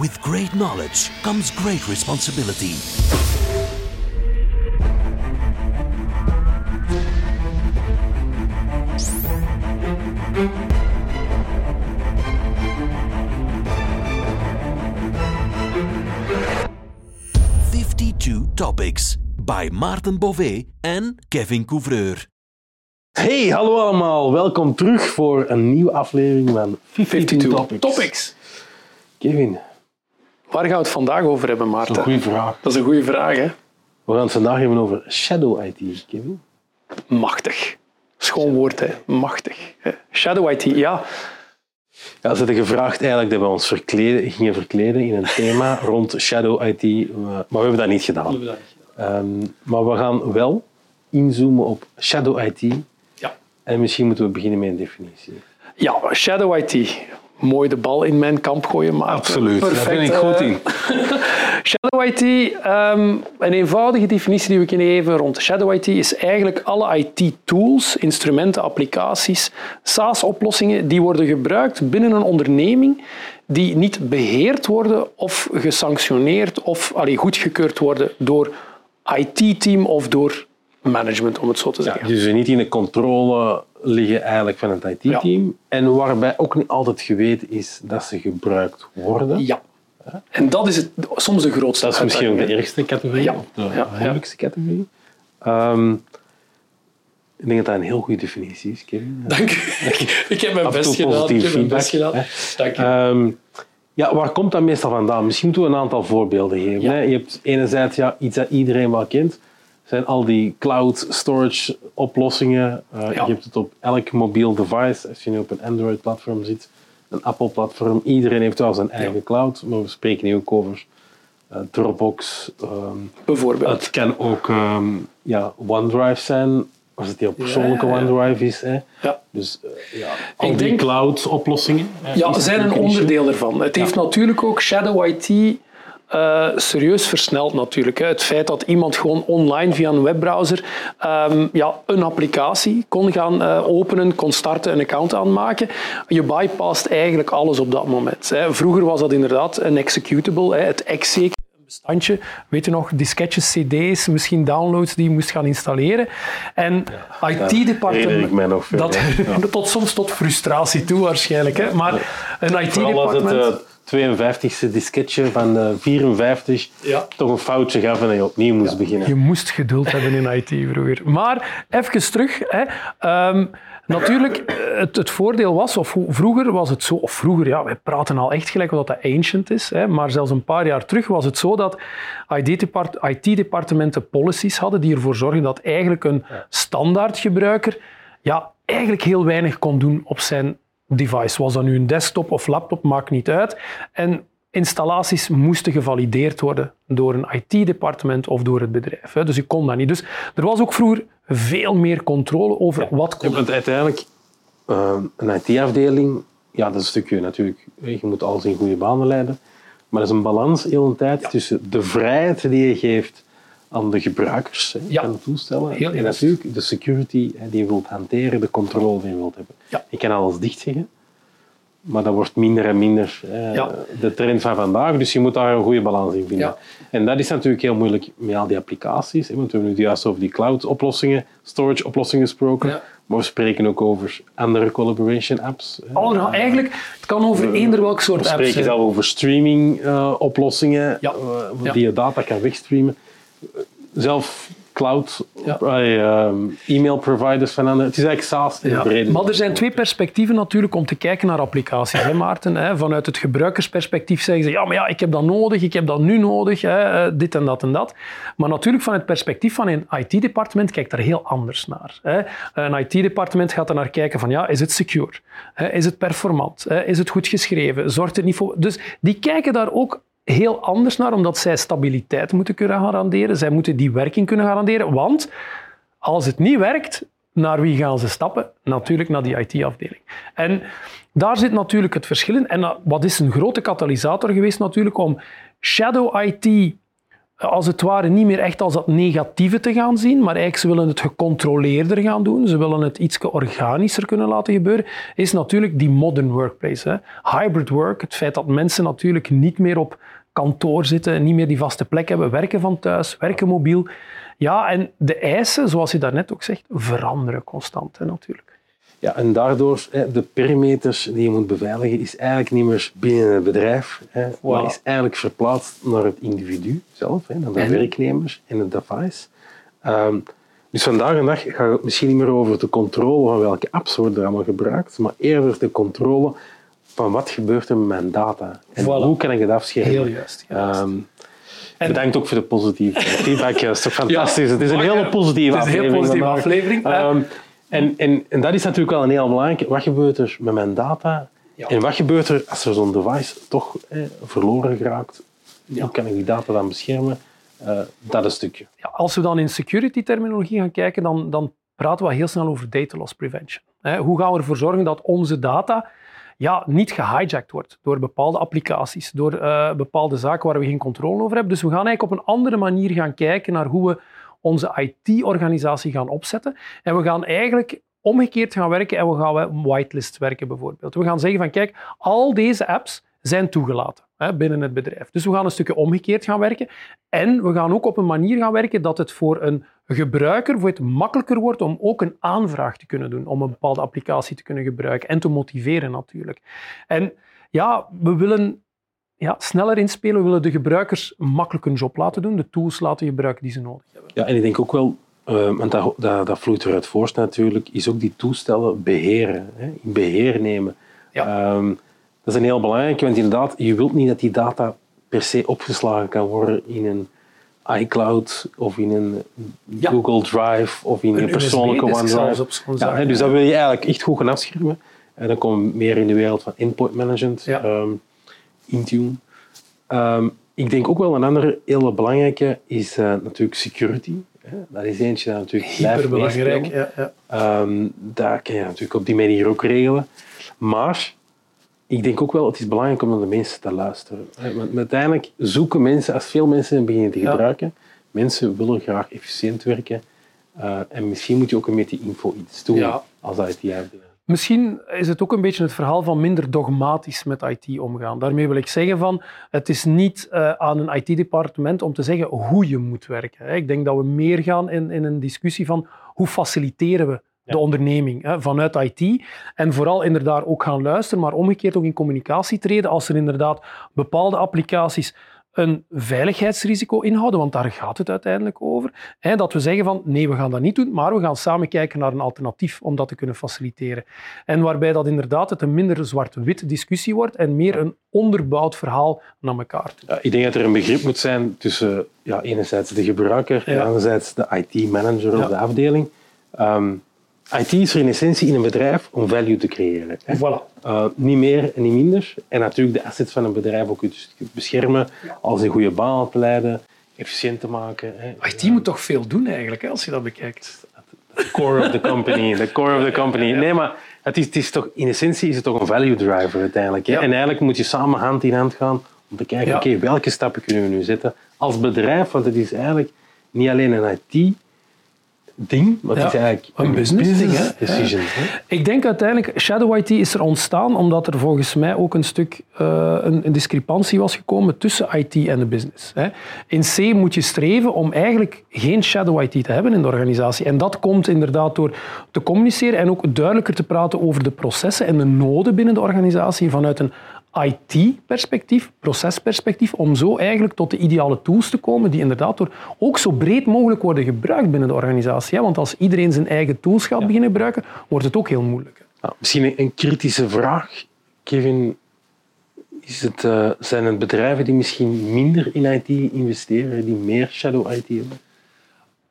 With great knowledge comes great responsibility. Fifty-two topics by Maarten Bové en Kevin Couvreur. Hey, hallo allemaal. Welkom terug voor een nieuwe aflevering van 52, Topics. Topics. Kevin, Waar gaan we het vandaag over hebben, dat is Maarten? een goede vraag. Dat is een goede vraag, hè? We gaan het vandaag hebben over Shadow IT, Kevin. Machtig. Schoon woord, hè? Machtig. hè. Shadow IT, ja. Ja, ze hadden gevraagd eigenlijk dat we ons verkleden, gingen verkleden in een thema rond Shadow IT, maar we hebben dat niet gedaan. Ehm, maar we gaan wel inzoomen op Shadow IT Ja. en misschien moeten we beginnen met een definitie. Ja, Shadow IT. Mooi de bal in mijn kamp gooien, Maarten. Perfect, eh, Shadow IT, ehm, een eenvoudige definitie die we kunnen geven rond Shadow IT is eigenlijk alle IT-tools, instrumenten, applicaties, SaaS-oplossingen die worden gebruikt binnen een onderneming die niet beheerd worden of gesanctioneerd of allee, goedgekeurd worden door IT-team of door management, om het zo te Ja, zeggen. dus ze niet in de controle liggen eigenlijk van het IT-team en waarbij ook niet altijd geweten is dat ze gebruikt worden. Ja. En dat is het, soms de grootste Dat is misschien ook de eerste categorie, Ja. of de Ja, moeilijkste categorie. Ehm, ik denk dat dat een heel goede definitie is, Kevin. Dank u. Ik heb mijn best gedaan. Ik heb mijn best gedaan. Dank u. Ehm, ja, waar komt dat meestal vandaan? Misschien moeten we een aantal voorbeelden geven. Ja. Hè? Je hebt enerzijds ja, iets dat iedereen wel kent. Zijn al die cloud storage oplossingen. Eh, Ja. Je hebt het op elk mobiel device. Als je nu op een Android-platform zit, een Apple-platform. Iedereen heeft wel zijn eigen cloud. Maar we spreken nu ook over eh, Dropbox. ehm, Bijvoorbeeld. het kan ook ehm, ja, OneDrive zijn, als het heel persoonlijke Ja. OneDrive is. Hè. Ja. Dus eh, ja, al Ik die denk- cloud-oplossingen. hè, Ja, zijn een onderdeel ervan. Het heeft natuurlijk ook Shadow IT eh, serieus versneld natuurlijk. Hè. Het feit dat iemand gewoon online via een webbrowser ehm, ja, een applicatie kon gaan eh, openen, kon starten, een account aanmaken. Je bypast eigenlijk alles op dat moment. Hè. Vroeger was dat inderdaad een executable, hè, het exe een bestandje. Weet je nog, disketjes, cd's, misschien downloads die je moest gaan installeren. En IT-departement... Dat, ja. tot soms tot frustratie toe waarschijnlijk. Hè. Maar een IT-departement... eh, 52e disketje van eh, 54 Ja. toch een foutje gaf en je opnieuw moest beginnen. Je moest geduld hebben in IT vroeger. Maar even terug. Hè. Ehm, natuurlijk, eh, het, het voordeel was, of vroeger was het zo, of vroeger, ja, wij praten al echt gelijk wat dat ancient is, hè, maar zelfs een paar jaar terug was het zo dat IT-depart- IT-departementen policies hadden die ervoor zorgden dat eigenlijk een standaardgebruiker ja, eigenlijk heel weinig kon doen op zijn device. Was dat nu een desktop of laptop, maakt niet uit. En installaties moesten gevalideerd worden door een IT-departement of door het bedrijf. Dus je kon dat niet. Dus er was ook vroeger veel meer controle over wat Ja, kon. want uiteindelijk, eh, een IT-afdeling, ja, dat is een stukje natuurlijk, je moet alles in goede banen leiden, maar dat is een balans heel een tijd tussen de vrijheid die je geeft aan de gebruikers hè, van de toestellen Heel en natuurlijk de security hè, die je wilt hanteren, de controle die je wilt hebben. Je kan alles dicht zeggen, maar dat wordt minder en minder eh, Ja. de trend van vandaag, dus je moet daar een goede balans in vinden. Ja. En dat is natuurlijk heel moeilijk met al die applicaties, hè, want we hebben nu juist over die cloud-oplossingen, storage-oplossingen gesproken, Ja. maar we spreken ook over andere collaboration apps. Oh, nou, eigenlijk, het kan over eender welk soort We apps spreken zijn. zelf over streaming-oplossingen, Ja. die je data kan wegstreamen. Zelf cloud, Ja. eh, ehm, e-mail providers van anderen. Het is eigenlijk SaaS in Ja, brede maar er zijn twee perspectieven natuurlijk om te kijken naar applicaties, hè, Maarten. Hè. Vanuit het gebruikersperspectief zeggen ze, ja, maar ja, ik heb dat nodig, ik heb dat nu nodig, hè, eh, dit en dat en dat. Maar natuurlijk van het perspectief van een IT-departement kijkt daar heel anders naar. Hè. Een IT-departement gaat er naar kijken van, ja, is het secure? Hè, Is het performant? Hè, Is het goed geschreven? Zorgt het niet voor... Dus die kijken daar ook heel anders naar, omdat zij stabiliteit moeten kunnen garanderen. Zij moeten die werking kunnen garanderen, want als het niet werkt, naar wie gaan ze stappen? Natuurlijk naar die IT-afdeling. En daar zit natuurlijk het verschil in. En wat is een grote katalysator geweest natuurlijk om shadow IT als het ware niet meer echt als dat negatieve te gaan zien, maar eigenlijk ze willen het gecontroleerder gaan doen, ze willen het iets organischer kunnen laten gebeuren, is natuurlijk die modern workplace. Hybrid work, het feit dat mensen natuurlijk niet meer op kantoor zitten, niet meer die vaste plek hebben, werken van thuis, werken mobiel. Ja, en de eisen, zoals je daarnet ook zegt, veranderen constant hè, natuurlijk. Ja, en daardoor, de perimeters die je moet beveiligen, is eigenlijk niet meer binnen het bedrijf, hè, maar is eigenlijk verplaatst naar het individu zelf, hè, naar de werknemers en het device. Um, dus vandaag de dag gaat het misschien niet meer over de controle van welke apps worden er allemaal gebruikt, maar eerder de controle van wat gebeurt er met mijn data en hoe kan ik het afschermen. Heel juist. Um, en bedankt ook voor de positieve feedback. Dat is toch fantastisch. het is een hele positieve aflevering. Het is een heel positieve aflevering. Um, en, en, en dat is natuurlijk wel een heel belangrijk. Wat gebeurt er met mijn data? En wat gebeurt er als er zo'n device toch eh, verloren geraakt? Hoe kan ik die data dan beschermen? Uh, dat een stukje. Ja, als we dan in security terminologie gaan kijken, dan, dan praten we heel snel over data loss prevention. Hoe gaan we ervoor zorgen dat onze data ja, niet gehijacked wordt door bepaalde applicaties, door uh, bepaalde zaken waar we geen controle over hebben. Dus we gaan eigenlijk op een andere manier gaan kijken naar hoe we onze IT-organisatie gaan opzetten. En we gaan eigenlijk omgekeerd gaan werken en we gaan whitelist werken bijvoorbeeld. We gaan zeggen van kijk, al deze apps zijn toegelaten hè, binnen het bedrijf. Dus we gaan een stukje omgekeerd gaan werken en we gaan ook op een manier gaan werken dat het voor een gebruiker voor het makkelijker wordt om ook een aanvraag te kunnen doen, om een bepaalde applicatie te kunnen gebruiken en te motiveren natuurlijk. En ja, we willen ja, sneller inspelen. We willen de gebruikers makkelijk een job laten doen, de tools laten gebruiken die ze nodig hebben. Ja, en ik denk ook wel, uh, want dat, dat, dat vloeit eruit voort natuurlijk, is ook die toestellen beheren, hè, in beheer nemen. Ja. Um, dat is een heel belangrijk, want inderdaad, je wilt niet dat die data per se opgeslagen kan worden in een iCloud of in een Google Drive of in een, persoonlijke OneDrive. Ja, dus dat wil je eigenlijk echt goed gaan afschermen. En dan komen we meer in de wereld van endpoint management. Um, Intune. Um, ik denk ook wel een andere hele belangrijke is uh, natuurlijk security. Dat is eentje dat natuurlijk blijft belangrijk. Ja, ja. Um, daar kan je natuurlijk op die manier ook regelen. Maar ik denk ook wel, het is belangrijk om naar de mensen te luisteren. Want uiteindelijk zoeken mensen, als veel mensen beginnen te gebruiken, mensen willen graag efficiënt werken. Uh, en misschien moet je ook met die info iets doen als IT-afdeling. Misschien is het ook een beetje het verhaal van minder dogmatisch met IT omgaan. Daarmee wil ik zeggen van, het is niet uh, aan een IT-departement om te zeggen hoe je moet werken. Ik denk dat we meer gaan in, in een discussie van hoe faciliteren we de onderneming hè, vanuit IT. En vooral inderdaad ook gaan luisteren, maar omgekeerd ook in communicatie treden als er inderdaad bepaalde applicaties een veiligheidsrisico inhouden, want daar gaat het uiteindelijk over. Hè, dat we zeggen van nee, we gaan dat niet doen, maar we gaan samen kijken naar een alternatief om dat te kunnen faciliteren. En waarbij dat inderdaad het een minder zwart-wit discussie wordt en meer een onderbouwd verhaal naar elkaar toe. Ja, ik denk dat er een begrip moet zijn tussen ja, enerzijds de gebruiker en anderzijds de IT-manager of de afdeling. Ehm, IT is er in essentie in een bedrijf om value te creëren. Hè? Voilà. Uh, niet meer en niet minder. En natuurlijk de assets van een bedrijf ook beschermen, als een goede baan te leiden, efficiënt te maken. Hè? IT moet toch veel doen eigenlijk, hè, als je dat bekijkt. The core of the company. The core of the company. Nee, maar het is, het is toch, in essentie is het toch een value driver uiteindelijk. Hè? En eigenlijk moet je samen hand in hand gaan om te kijken, oké, welke stappen kunnen we nu zetten als bedrijf? Want het is eigenlijk niet alleen een IT ding, wat is eigenlijk een business, business decision. Ik denk uiteindelijk, Shadow IT is er ontstaan omdat er volgens mij ook een stuk uh, een, een, discrepantie was gekomen tussen IT en de business. Hè. In C moet je streven om eigenlijk geen Shadow IT te hebben in de organisatie. En dat komt inderdaad door te communiceren en ook duidelijker te praten over de processen en de noden binnen de organisatie vanuit een IT-perspectief, procesperspectief, om zo eigenlijk tot de ideale tools te komen die inderdaad door ook zo breed mogelijk worden gebruikt binnen de organisatie. Want als iedereen zijn eigen tools gaat beginnen gebruiken, wordt het ook heel moeilijk. misschien een kritische vraag, Kevin. Is het, uh, zijn het bedrijven die misschien minder in IT investeren, die meer shadow IT hebben?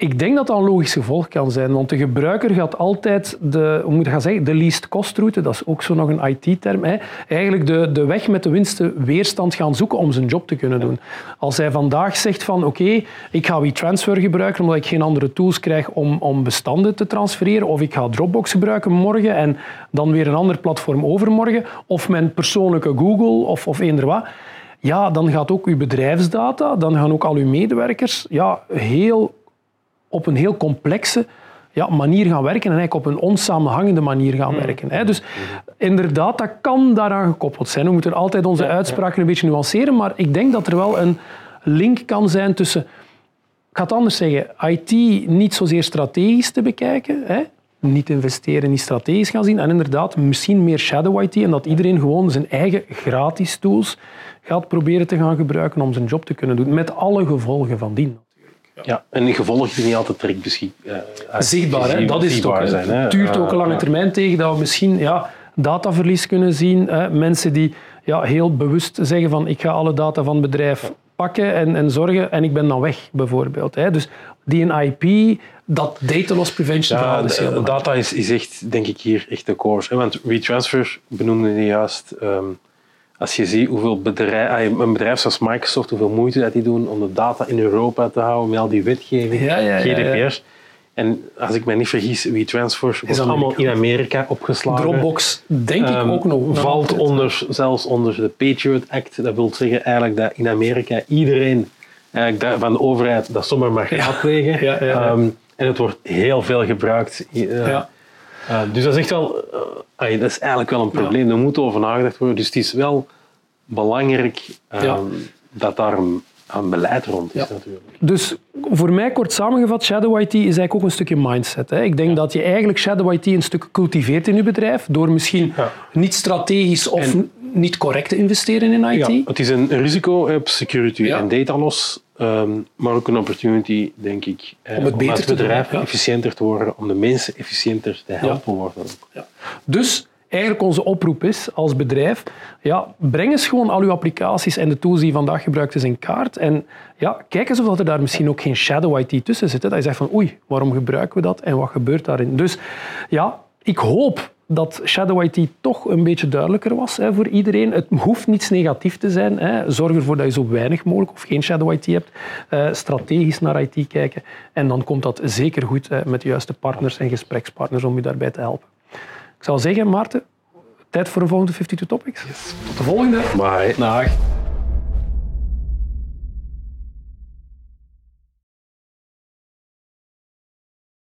Ik denk dat dat een logisch gevolg kan zijn, want de gebruiker gaat altijd de, hoe moet ik gaan zeggen, de least cost route, dat is ook zo nog een IT-term, eigenlijk de, de weg met de winste weerstand gaan zoeken om zijn job te kunnen doen. Als hij vandaag zegt van oké, ik ga WeTransfer gebruiken omdat ik geen andere tools krijg om, om bestanden te transfereren, of ik ga Dropbox gebruiken morgen en dan weer een ander platform overmorgen, of mijn persoonlijke Google of, of eender wat ja, dan gaat ook uw bedrijfsdata, dan gaan ook al uw medewerkers ja, heel, op een heel complexe ja, manier gaan werken en eigenlijk op een onsamenhangende manier gaan Mm. werken. Hè. Dus inderdaad, dat kan daaraan gekoppeld zijn. We moeten altijd onze uitspraken een beetje nuanceren, maar ik denk dat er wel een link kan zijn tussen, ik ga het anders zeggen, IT niet zozeer strategisch te bekijken, hè. niet investeren, niet strategisch gaan zien, en inderdaad misschien meer shadow IT en dat iedereen gewoon zijn eigen gratis tools gaat proberen te gaan gebruiken om zijn job te kunnen doen, met alle gevolgen van dien. Ja, en gevolgen die niet altijd direct beschikbaar zichtbaar. Hè? Dat is het ook. Zijn. Het duurt ook Eh, een lange termijn tegen dat we misschien ja, dataverlies kunnen zien. Hè? Mensen die ja, heel bewust zeggen van ik ga alle data van het bedrijf pakken en, en zorgen en ik ben dan weg, bijvoorbeeld. Hè? Dus die een IP, dat data loss prevention Ja, verhaal is heel de- belangrijk. data is, is echt, denk ik, hier echt de core. Hè? Want retransfer benoemde je juist. ehm, als je ziet hoeveel bedrijf, een bedrijf zoals Microsoft, hoeveel moeite dat die doen om de data in Europa te houden met al die wetgeving, Ja, ja, ja, ja. GDPR. En als ik me niet vergis, WeTransfer wordt allemaal in Amerika opgeslagen. Dropbox, denk ik Ehm, ook nog. valt onder, zelfs onder de Patriot Act. Dat wil zeggen eigenlijk dat in Amerika iedereen eigenlijk dat, van de overheid dat zomaar mag ja. Ehm, en het wordt heel veel gebruikt. Eh, Ja. eh, dus dat is echt wel, eh, dat is eigenlijk wel een probleem. Er moet over nagedacht worden. Dus het is wel belangrijk ehm, Ja. dat daar een, een beleid rond is Ja. natuurlijk. Dus voor mij, kort samengevat, Shadow IT is eigenlijk ook een stukje mindset. Hè. Ik denk dat je eigenlijk Shadow IT een stuk cultiveert in je bedrijf, door misschien Ja. niet strategisch of En- niet correct te investeren in IT. Ja, het is een risico op security en data loss, ehm, maar ook een opportunity, denk ik, eh, Om het beter als te doen, bedrijf efficiënter te worden, om de mensen efficiënter te helpen worden. Ja. Dus eigenlijk onze oproep is als bedrijf, ja, breng eens gewoon al uw applicaties en de tools die je vandaag gebruikt eens in kaart. En ja, kijk eens of er daar misschien ook geen shadow IT tussen zit. Hè. Dat je zegt van oei, waarom gebruiken we dat en wat gebeurt daarin? Dus ja, ik hoop dat Shadow IT toch een beetje duidelijker was hè, voor iedereen. Het hoeft niets negatief te zijn. Hè. Zorg ervoor dat je zo weinig mogelijk of geen Shadow IT hebt. Eh, strategisch naar IT kijken. En dan komt dat zeker goed met de juiste partners en gesprekspartners om je daarbij te helpen. Ik zou zeggen, Maarten, tijd voor een volgende 52 Topics. Tot de volgende. Maar Dag.